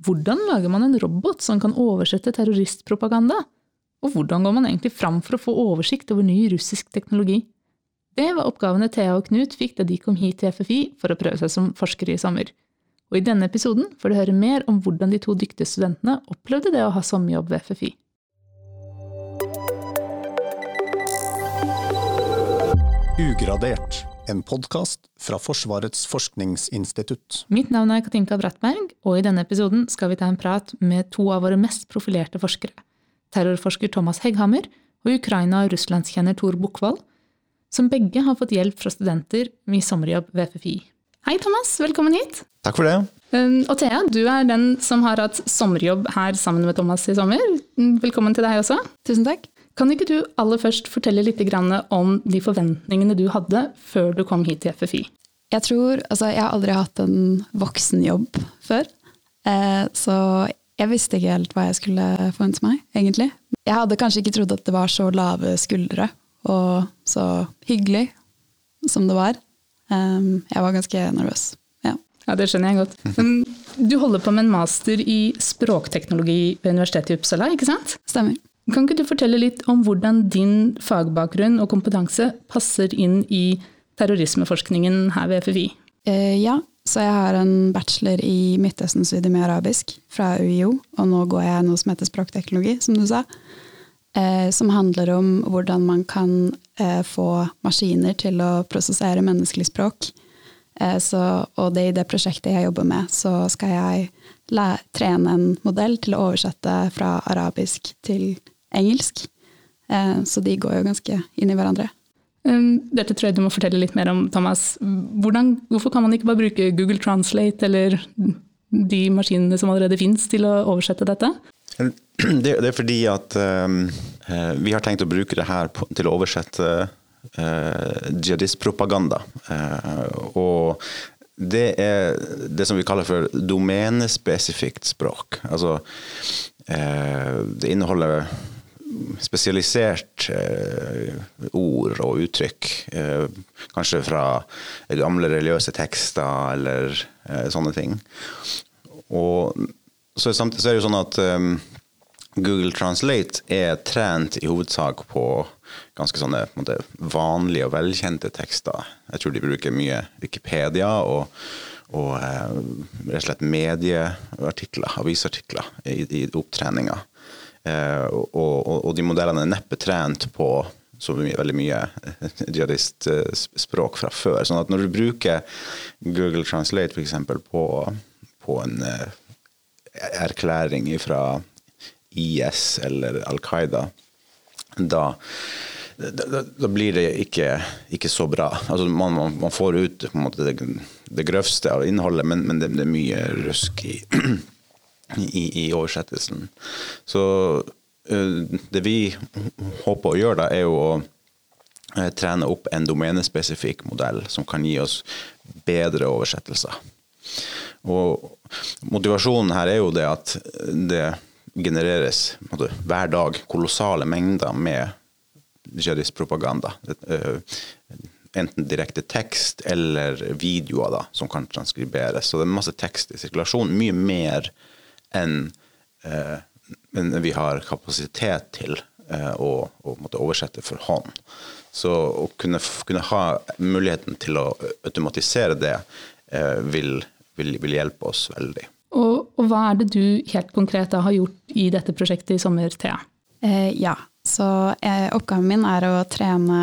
Hvordan lager man en robot som kan oversette terroristpropaganda? Og hvordan går man egentlig fram for å få oversikt over ny russisk teknologi? Det var oppgavene Thea og Knut fikk da de kom hit til FFI for å prøve seg som forskere i sommer. Og i denne episoden får du høre mer om hvordan de to dyktige studentene opplevde det å ha sommerjobb ved FFI. Ugradert, en podkast fra Forsvarets forskningsinstitutt. Mitt navn er Katinka Brattberg, og i denne episoden skal vi ta en prat med to av våre mest profilerte forskere. Terrorforsker Thomas Hegghammer og Ukraina- og russlandskjenner Tor Bukkvold, som begge har fått hjelp fra studenter i sommerjobb ved FFI. Hei, Thomas. Velkommen hit. Takk for det. Um, og Thea, du er den som har hatt sommerjobb her sammen med Thomas i sommer. Velkommen til deg også. Tusen takk. Kan ikke du aller først fortelle litt om de forventningene du hadde før du kom hit til FFI? Jeg tror, altså jeg har aldri hatt en voksenjobb før. Eh, så jeg visste ikke helt hva jeg skulle forvente meg, egentlig. Jeg hadde kanskje ikke trodd at det var så lave skuldre og så hyggelig som det var. Um, jeg var ganske nervøs. Ja. ja, det skjønner jeg godt. Du holder på med en master i språkteknologi ved Universitetet i Uppsala, ikke sant? Stemmer. Kan ikke du fortelle litt om hvordan din fagbakgrunn og kompetanse passer inn i terrorismeforskningen her ved FFI? Eh, ja, så jeg har en bachelor i Midtøsten-studier med arabisk fra UiO, og nå går jeg noe som heter språkteknologi, som du sa. Eh, som handler om hvordan man kan eh, få maskiner til å prosessere menneskelig språk. Eh, så, og det i det prosjektet jeg jobber med, så skal jeg trene en modell til å oversette fra arabisk til engelsk. Eh, så de går jo ganske inn i hverandre. Dette tror jeg du må fortelle litt mer om, Thomas. Hvordan, hvorfor kan man ikke bare bruke Google Translate eller de maskinene som allerede finnes til å oversette dette? Det, det er fordi at um, vi har tenkt å bruke det her på, til å oversette uh, jihadistpropaganda. Uh, og det er det som vi kaller for domenespesifikt språk. Altså uh, det inneholder spesialisert eh, ord og uttrykk. Eh, kanskje fra gamle religiøse tekster eller eh, sånne ting. Og så, så, er det jo sånn at Google Translate er trent i hovedsak på ganske sånne måte, vanlige og velkjente tekster. Jeg tror de bruker mye Wikipedia og, og eh, rett og slett medieartikler, avisartikler, i, i opptreninga. Eh, og, og, og, de modellene er neppe trent på så mye, veldig mye jihadistspråk fra før. Sånn at når du bruker Google Translate f.eks. På, på en eh, erklæring fra IS eller Al Qaida, da, da, da blir det ikke, ikke, så bra. Altså man, man, får ut måte, det, det, grøvste av innholdet, men, men det, det, er mye rusk i, i, i oversettelsen. Så uh, det vi håper å gjøre, da, er jo å uh, trene opp en domenespesifikk modell som kan gi oss bedre oversettelser. Og motivasjonen her er jo det at det genereres måtte, hver dag kolossale mengder med jihadistpropaganda. propaganda. enten direkte tekst eller videoer da, som kan transkriberes. Så det er masse tekst i sirkulasjon. Mye mer enn uh, vi har kapasitet til eh, å, å oversette for hånd. Så å kunne, kunne, ha muligheten til å automatisere det vil, vil, vil hjelpe oss veldig. Og, og, hva er det du helt konkret da har gjort i dette prosjektet i sommer, Thea? Eh, ja, så eh, oppgaven min er å trene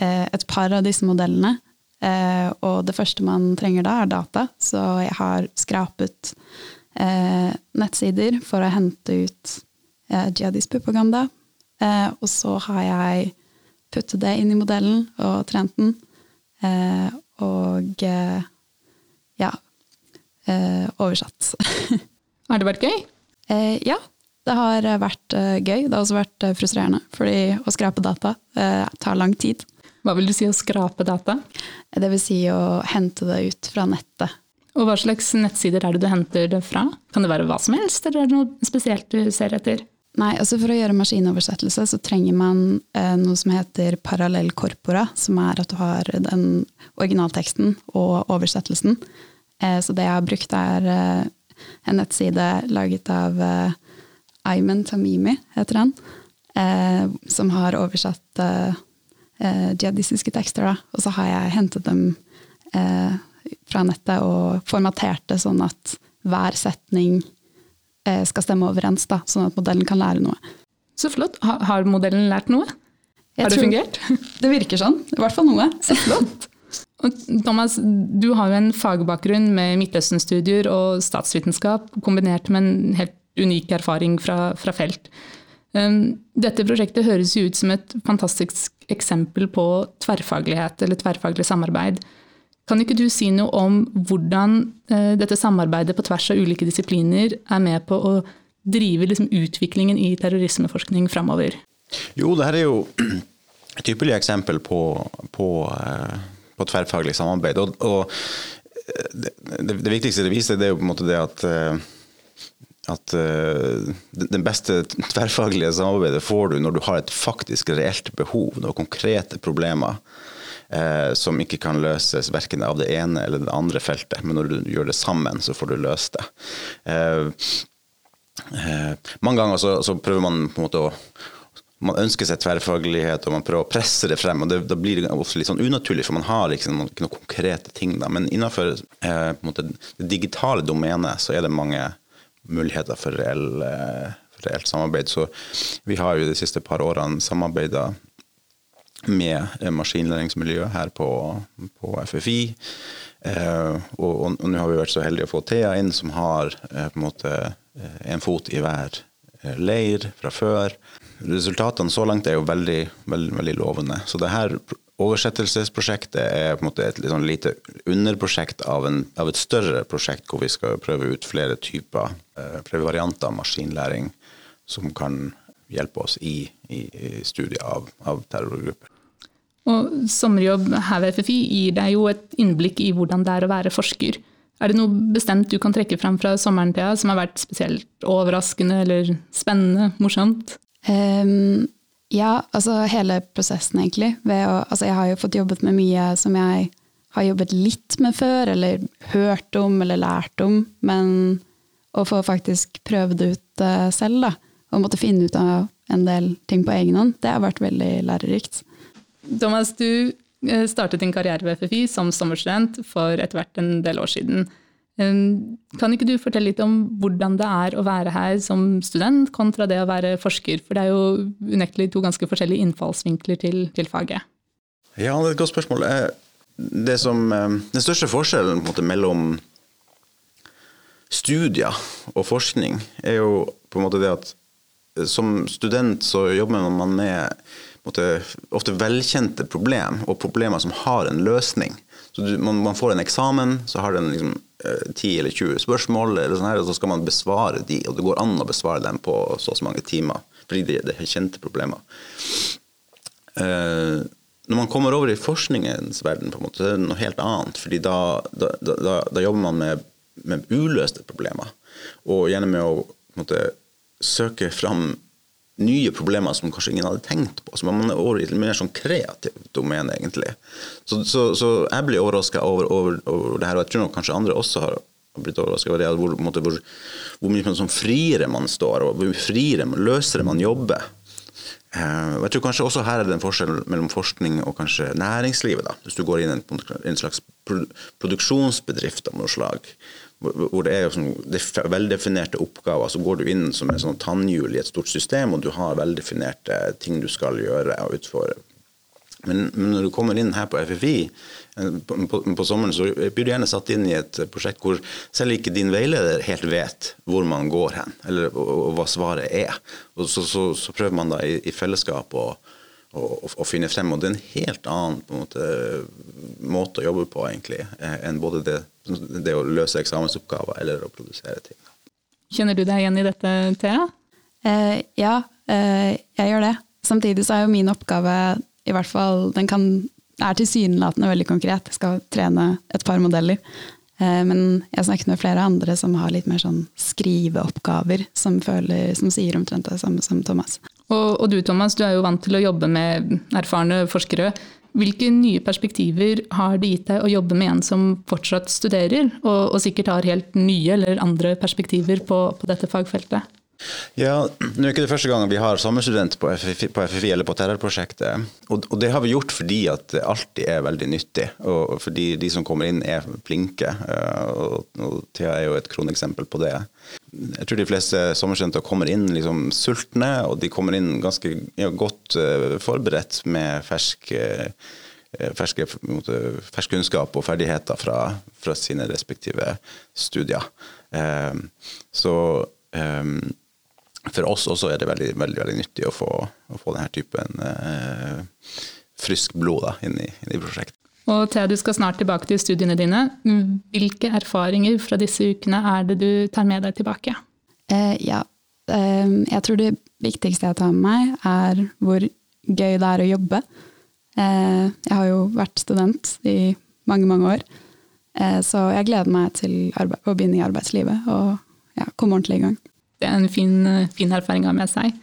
eh, et par av disse modellene. Eh, og det første man trenger da, er data. Så jeg har skrapet eh, nettsider for å hente ut eh, jihadistpropaganda. og så har jeg puttet det inn i modellen og trent den. og ja, eh, oversatt. har det vært gøy? Eh, ja, det har vært eh, gøy. Det har også vært eh, frustrerende, fordi å skrape data eh, tar lang tid. Hva vil du si å skrape data? Det vil si å hente det ut fra nettet. Og Hva slags nettsider er det du henter det fra? Kan det være hva som helst, eller er det noe spesielt du ser etter? Nei, altså For å gjøre maskinoversettelse så trenger man eh, noe som heter parallell corpora, som er at du har den originalteksten og oversettelsen. Eh, så det jeg har brukt, er eh, en nettside laget av uh, Ayman Tamimi, heter han, uh, som har oversatt uh, jihadistiske tekster. Da. Og så har jeg hentet dem fra nettet og formatert det sånn at hver setning skal stemme overens, da, sånn at modellen kan lære noe. Så flott. Har modellen lært noe? Har det fungert? Det virker sånn. I hvert fall noe. Så flott. Thomas, du har jo en fagbakgrunn med Midtøsten-studier og statsvitenskap, kombinert med en helt unik erfaring fra, fra felt. Um, dette prosjektet høres jo ut som et fantastisk eksempel på tverrfaglighet eller tverrfaglig samarbeid. Kan ikke du si noe om hvordan uh, dette samarbeidet på tvers av ulike disipliner er med på å drive liksom, utviklingen i terrorismeforskning framover? Jo, det her er jo et ypperlig eksempel på, på uh på tverrfaglig samarbeid. Og, og det, det, det, viktigste det viser, det er jo på en måte det at eh, at uh, den beste tverrfaglige samarbeidet får du når du har et faktisk reelt behov, noen konkrete problemer uh, som ikke kan løses verken av det ene eller det andre feltet, men når du gjør det sammen, så får du løst det. Uh, mange ganger så, så, prøver man på en måte å man ønsker seg tverrfaglighet og man prøver å presse det frem. og det, Da blir det også litt sånn unaturlig, for man har liksom ikke noen konkrete ting. Da. Men innenfor eh, det digitale domenet så er det mange muligheter for, reell, eh, for reelt samarbeid. Så vi har jo de siste par årene samarbeida med eh, maskinlæringsmiljøet her på, på FFI. Eh, og, og, og nå har vi vært så heldige å få Thea inn, som har eh, på en måte eh, en fot i hver leir fra før resultatene så langt er jo veldig, veldig, veldig lovende. Så det her oversettelsesprosjektet er på en måte et sånn lite underprosjekt av, en, av, et større prosjekt hvor vi skal prøve ut flere typer eh, varianter av maskinlæring som kan hjelpe oss i, i, i studiet av, av terrorgrupper. Og Sommerjobb her ved FFI gir deg jo et innblikk i hvordan det er å være forsker. Er det noe bestemt du kan trekke fram fra sommeren Thea, som har vært spesielt overraskende eller spennende, morsomt? Um, ja, altså hele prosessen, egentlig. Å, altså jeg har jo fått jobbet med mye som jeg har jobbet litt med før, eller hørt om eller lært om. Men å få faktisk prøvd det ut uh, selv, da, og måtte finne ut av en del ting på egen hånd, det har vært veldig lærerikt. Thomas, du eh, startet din karriere ved FFI som sommerstudent for etter hvert en del år siden. Kan ikke du fortelle litt om hvordan det er å være her som student kontra det å være forsker? For det er jo unektelig to ganske forskjellige innfallsvinkler til, til faget. Ja, det er et godt spørsmål. Eh, som, eh, den største forskjellen måte, mellom studier og forskning er jo på en måte det at som student så jobber man med måte, ofte velkjente problem, og problemer som har en løsning. Så du, man, man, får en eksamen, så har den liksom 10 eh, eller 20 spørsmål, eller sånn her, og så skal man besvare de, og det går an å besvare dem på så og så mange timer. Fordi det, det er kjente problemer. Uh, når man kommer over i forskningens verden, på en måte, så er det noe helt annet. fordi da, da, da, da jobber man med, med, uløste problemer. Og gjerne med å måte, søke fram nye problemer som kanskje ingen hadde tenkt på. Så man er over i et mer sånn kreativt domene, egentlig. Så, så, så jeg blir overraska over, over, over, det her, og jeg tror nok kanskje andre også har blitt overraska over det, hvor, måte, hvor, hvor mye sånn friere man står, og hvor friere, løsere man jobber. Uh, jeg tror kanskje også her er det en forskjell mellom forskning og kanskje næringslivet. da, Hvis du går inn i en slags produksjonsbedrift av noe slag, hvor det er, sånn, er veldefinerte oppgaver. Så går du inn som et sånn tannhjul i et stort system, og du har veldefinerte ting du skal gjøre og utføre. Men, men når du kommer inn her på FFI eh, på, på, på, sommeren, så blir du gjerne satt inn i et prosjekt hvor selv ikke din veileder helt vet hvor man går hen, eller og, og hva svaret er. Og så, så, så, prøver man da i, i fellesskap å og, å, finne frem. Og det er en helt annen en måte, måte, å jobbe på egentlig, eh, enn både det, det, å løse eksamensoppgaver eller å produsere ting. Kjenner du deg igjen i dette, Thea? Eh, ja, eh, jeg gjør det. Samtidig så er jo min oppgave i hvert fall, den kan, er tilsynelatende veldig konkret. Jeg skal trene et par modeller. Eh, men jeg snakket med flere andre som har litt mer sånn skriveoppgaver, som, føler, som sier omtrent det samme som Thomas. Og, og, du Thomas, du er jo vant til å jobbe med erfarne forskere. Hvilke nye perspektiver har det gitt deg å jobbe med en som fortsatt studerer, og, og sikkert har helt nye eller andre perspektiver på, på dette fagfeltet? Ja, Nå er ikke det første gang vi har sommerstudent på FFI, på FFI eller på Terrorprosjektet. Og, og, det har vi gjort fordi at det alltid er veldig nyttig, og fordi de som kommer inn er flinke. Eh, og, og Thea er jo et kroneksempel på det. Jeg tror de fleste sommerstudenter kommer inn liksom sultne, og de kommer inn ganske ja, godt uh, forberedt med fersk uh, ferske, fersk, kunnskap og ferdigheter fra, fra sine respektive studier. Um, så um, for oss også er det veldig, veldig, veldig nyttig å få, å få denne typen eh, frisk blod da, inn, i, inn i prosjektet. Og Thea, du skal snart tilbake til studiene dine. Hvilke erfaringer fra disse ukene er det du tar med deg tilbake? Eh, ja, eh, jeg tror det viktigste jeg tar med meg, er hvor gøy det er å jobbe. Eh, jeg har jo vært student i mange, mange år, eh, så jeg gleder meg til å begynne i arbeidslivet og ja, komme ordentlig i gang det er en fin, fin erfaring å ha med seg.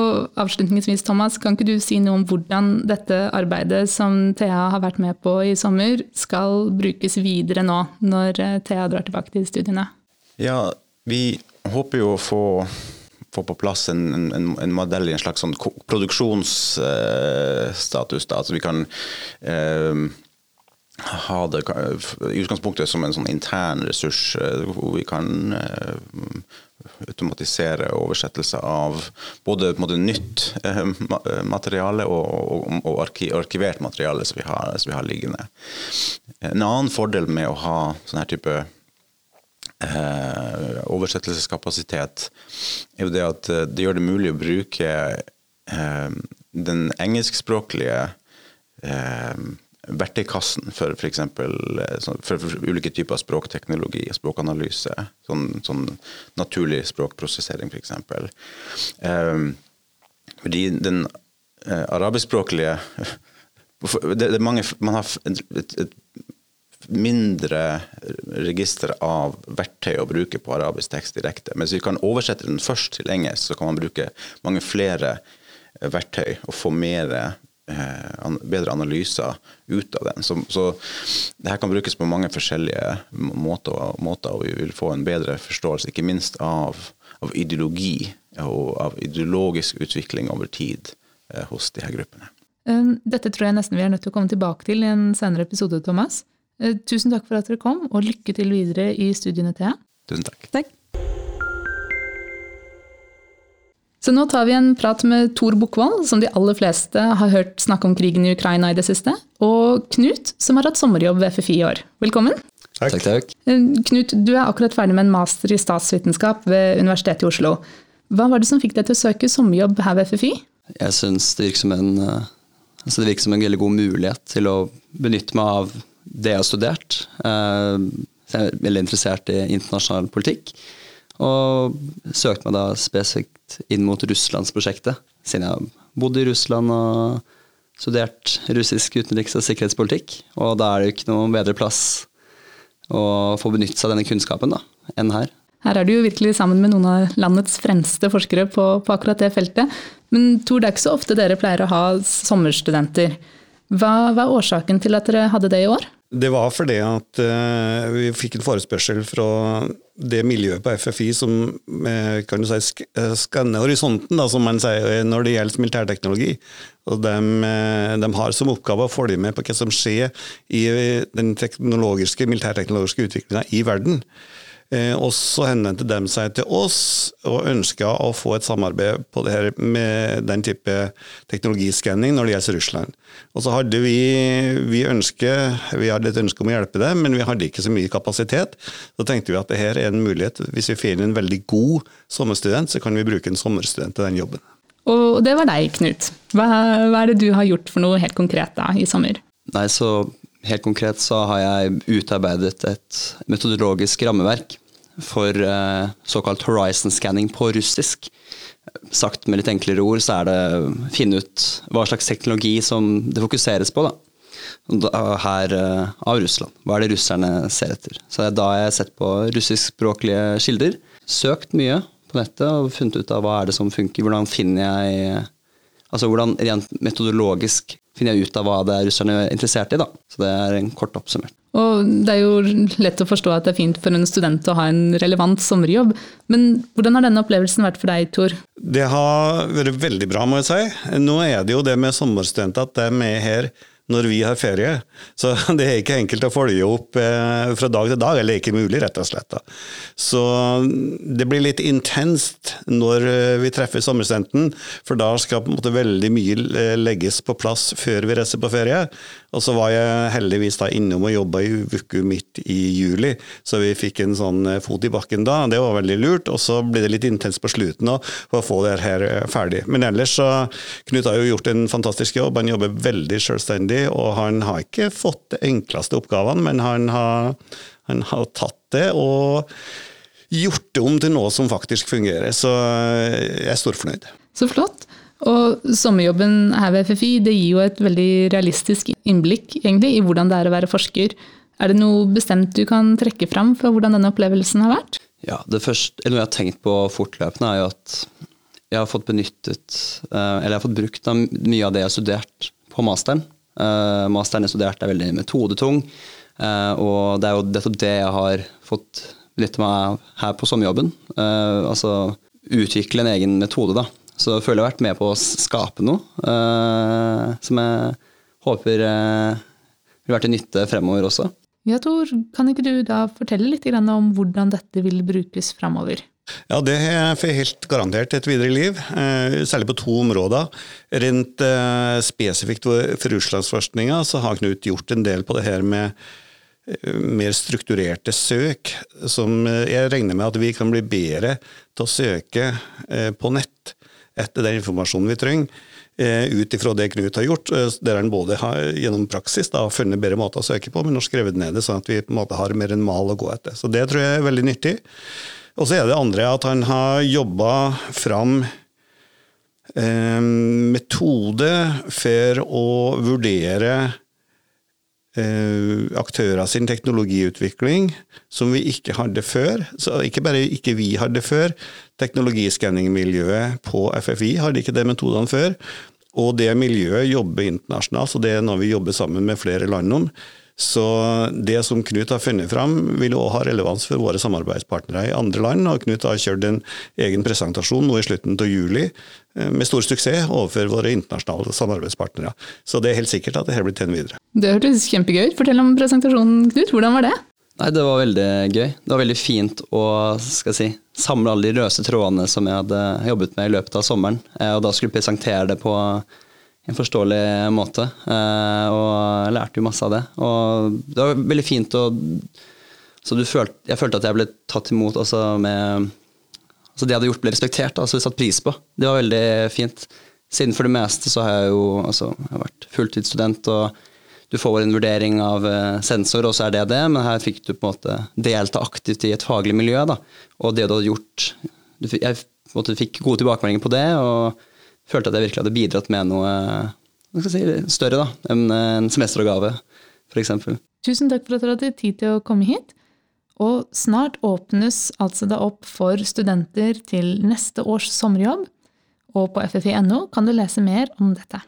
Og avslutningsvis, Thomas, kan ikke du si noe om hvordan dette arbeidet som Thea har vært med på i sommer, skal brukes videre nå, når eh, Thea drar tilbake til studiene? Ja, vi håper jo å få, få på plass en, en, en, modell i en slags sånn produksjonsstatus. Da. Altså vi kan eh, ha det i utgangspunktet som en sånn intern ressurs eh, hvor vi kan eh, automatisere oversettelse av både nytt eh, materiale og, og, og arkivert materiale som vi, har, som vi, har, liggende. En annen fordel med å ha sånn her type oversettelseskapasitet, er jo det at det gjør det mulig å bruke den engelskspråklige verktøykassen for f.eks. Eh, for, for ulike typer språkteknologi og språkanalyse. Sånn, sånn, naturlig språkprosessering, f.eks. Um, fordi den uh, arabiskspråklige det, det mange, Man har et, et, et, mindre register av verktøy å bruke på arabisk tekst direkte. Men hvis vi kan oversette den først til engelsk, så kan man bruke mange flere verktøy og få mer bedre analyser ut av den. Så, så det her kan brukes på mange forskjellige måter, måter, og vi vil få en bedre forståelse, ikke minst av, av ideologi og av ideologisk utvikling over tid eh, hos de her gruppene. Eh, dette tror jeg nesten vi er nødt til å komme tilbake til i en senere episode, Thomas. Eh, tusen takk for at dere kom, og lykke til videre i studiene, Thea. Tusen takk. takk. Så nå tar vi en prat med Tor Bukkvold, som de aller fleste har hørt snakke om krigen i Ukraina i det siste, og Knut, som har hatt sommerjobb ved FFI i år. Velkommen. Takk. takk, takk. Eh, Knut, du er akkurat ferdig med en master i statsvitenskap ved Universitetet i Oslo. Hva var det som fikk deg til å søke sommerjobb her ved FFI? Jeg syns det virker som en, eh, altså det virker som en veldig god mulighet til å benytte meg av det jeg har studert. Eh, jeg er veldig interessert i internasjonal politikk. Og søkte meg da spesifikt inn mot Russlandsprosjektet, siden jeg bodde i Russland og studert russisk utenriks- og sikkerhetspolitikk. Og da er det jo ikke noen bedre plass å få benytte seg av denne kunnskapen da, enn her. Her er du jo virkelig sammen med noen av landets fremste forskere på, på akkurat det feltet. Men Tor, det er ikke så ofte dere pleier å ha sommerstudenter. Hva, hva er årsaken til at dere hadde det i år? Det var fordi at uh, vi fikk en forespørsel fra det miljøet på FFI som uh, kan du si, sk skanner horisonten, da, som man sier når det gjelder militærteknologi. Og de, uh, de, har som oppgave å følge med på hva som skjer i den teknologiske, militærteknologiske utviklinga i verden. Eh, og så henvendte de seg til oss og ønska å få et samarbeid på det her med den type teknologiskanning når det gjelder Russland. Og så hadde vi, vi, ønske, vi hadde et ønske om å hjelpe dem, men vi hadde ikke så mye kapasitet. Så tenkte vi at det her er en mulighet. Hvis vi finner en veldig god sommerstudent, så kan vi bruke en sommerstudent til den jobben. Og det var deg, Knut. Hva, hva er det du har gjort for noe helt konkret da, i sommer? Nei, så Helt konkret så har jeg utarbeidet et metodologisk rammeverk for eh, såkalt horizon scanning på russisk. Sagt med litt enklere ord, så er det finne ut hva slags teknologi som det fokuseres på. da. Her eh, av Russland. Hva er det russerne ser etter? Så Da har jeg sett på russiskspråklige kilder. Søkt mye på nettet og funnet ut av hva er det som funker. Hvordan finner jeg Altså hvordan rent metodologisk finner jeg ut av hva det er russerne er interessert i, da. Så det er en kort oppsummert. Og det er jo lett å forstå at det er fint for en student å ha en relevant sommerjobb, men hvordan har denne opplevelsen vært for deg, Tor? Det har vært veldig bra, må jeg si. Nå er det jo det med sommerstudenter at de er med her når vi har ferie. Så det er ikke enkelt å følge opp eh, fra dag til dag, eller ikke mulig, rett og slett. Så det blir litt intenst når eh, vi treffer sommerstudenten, for da skal på en måte veldig mye eh, legges på plass før vi reiser på ferie. Og så var jeg heldigvis da innom og jobba i uke midt i juli, så vi fikk en sånn fot i bakken da. Det var veldig lurt. Og så ble det litt intenst på slutten da, for å få det her ferdig. Men ellers så Knut har jo gjort en fantastisk jobb. Han jobber veldig selvstendig og han har ikke fått de enkleste oppgavene, men han har, han har tatt det og gjort det om til noe som faktisk fungerer. Så jeg er storfornøyd. Så flott. Og sommerjobben her ved FFI det gir jo et veldig realistisk innblikk egentlig, i hvordan det er å være forsker. Er det noe bestemt du kan trekke fram fra hvordan denne opplevelsen har vært? Ja, det første, Noe jeg har tenkt på fortløpende, er jo at jeg har fått benyttet, eh, eller jeg har fått brukt mye av det jeg har studert på masteren. Uh, masteren jeg studerte er veldig metodetung, uh, og det er jo nettopp det jeg har fått benytte meg av her på sommerjobben. Altså utvikle en egen metode, da. Så jeg føler jeg har vært med på å skape noe som jeg håper vil være til nytte fremover også. Ja, Tor, kan ikke du da fortelle litt om hvordan dette vil brukes fremover? Ja, det er helt garantert et videre liv, eh, særlig på to områder. Rent eh, spesifikt for russlandsforskninga så har Knut gjort en del på det her med mer strukturerte søk, som jeg regner med at vi kan bli bedre til å søke på nett etter den informasjonen vi trenger. Ut ifra det Knut har gjort, der han både har gjennom praksis da, funnet bedre måter å søke på, men har skrevet ned det, sånn at vi på en måte har mer enn mal å gå etter. Så Det tror jeg er veldig nyttig. Og så er det andre at han har jobba fram eh, metode for å vurdere eh, aktører sin teknologiutvikling som vi ikke hadde før. Så ikke bare ikke vi hadde før, teknologiskanningmiljøet på FFI hadde ikke de metodene før. Og det miljøet jobber internasjonalt, så det er noe vi jobber sammen med flere land om. Så det som Knut har funnet fram, vil òg ha relevans for våre samarbeidspartnere i andre land. og Knut har kjørt en egen presentasjon nå i slutten av juli eh, med stor suksess overfor våre internasjonale samarbeidspartnere. Så det er helt sikkert at dette blir tatt videre. Det hørtes kjempegøy ut. Fortell om presentasjonen, Knut. Hvordan var det? Nei, Det var veldig gøy. Det var veldig fint å skal si, samle alle de løse trådene som jeg hadde jobbet med i løpet av sommeren. Eh, og da skulle jeg presentere det på en forståelig måte. Eh, og jeg lærte jo masse av det. Og det var veldig fint å Så følte, jeg følte at jeg ble tatt imot altså med altså Det jeg hadde gjort, ble respektert. altså satt pris på. Det var veldig fint. Siden for det meste så har jeg jo altså, jeg har vært fulltidsstudent, og du får en vurdering av eh, sensor, og så er det det, men her fikk du på en måte delta aktivt i et faglig miljø. da, Og det du hadde gjort Jeg måte, fikk gode tilbakemeldinger på det. og følte at jeg virkelig hadde bidratt med noe si, større da, enn en semesteroppgave, f.eks. Tusen takk for at dere hadde tid til å komme hit. Og snart åpnes altså det opp for studenter til neste års sommerjobb, og på ffi.no kan du lese mer om dette.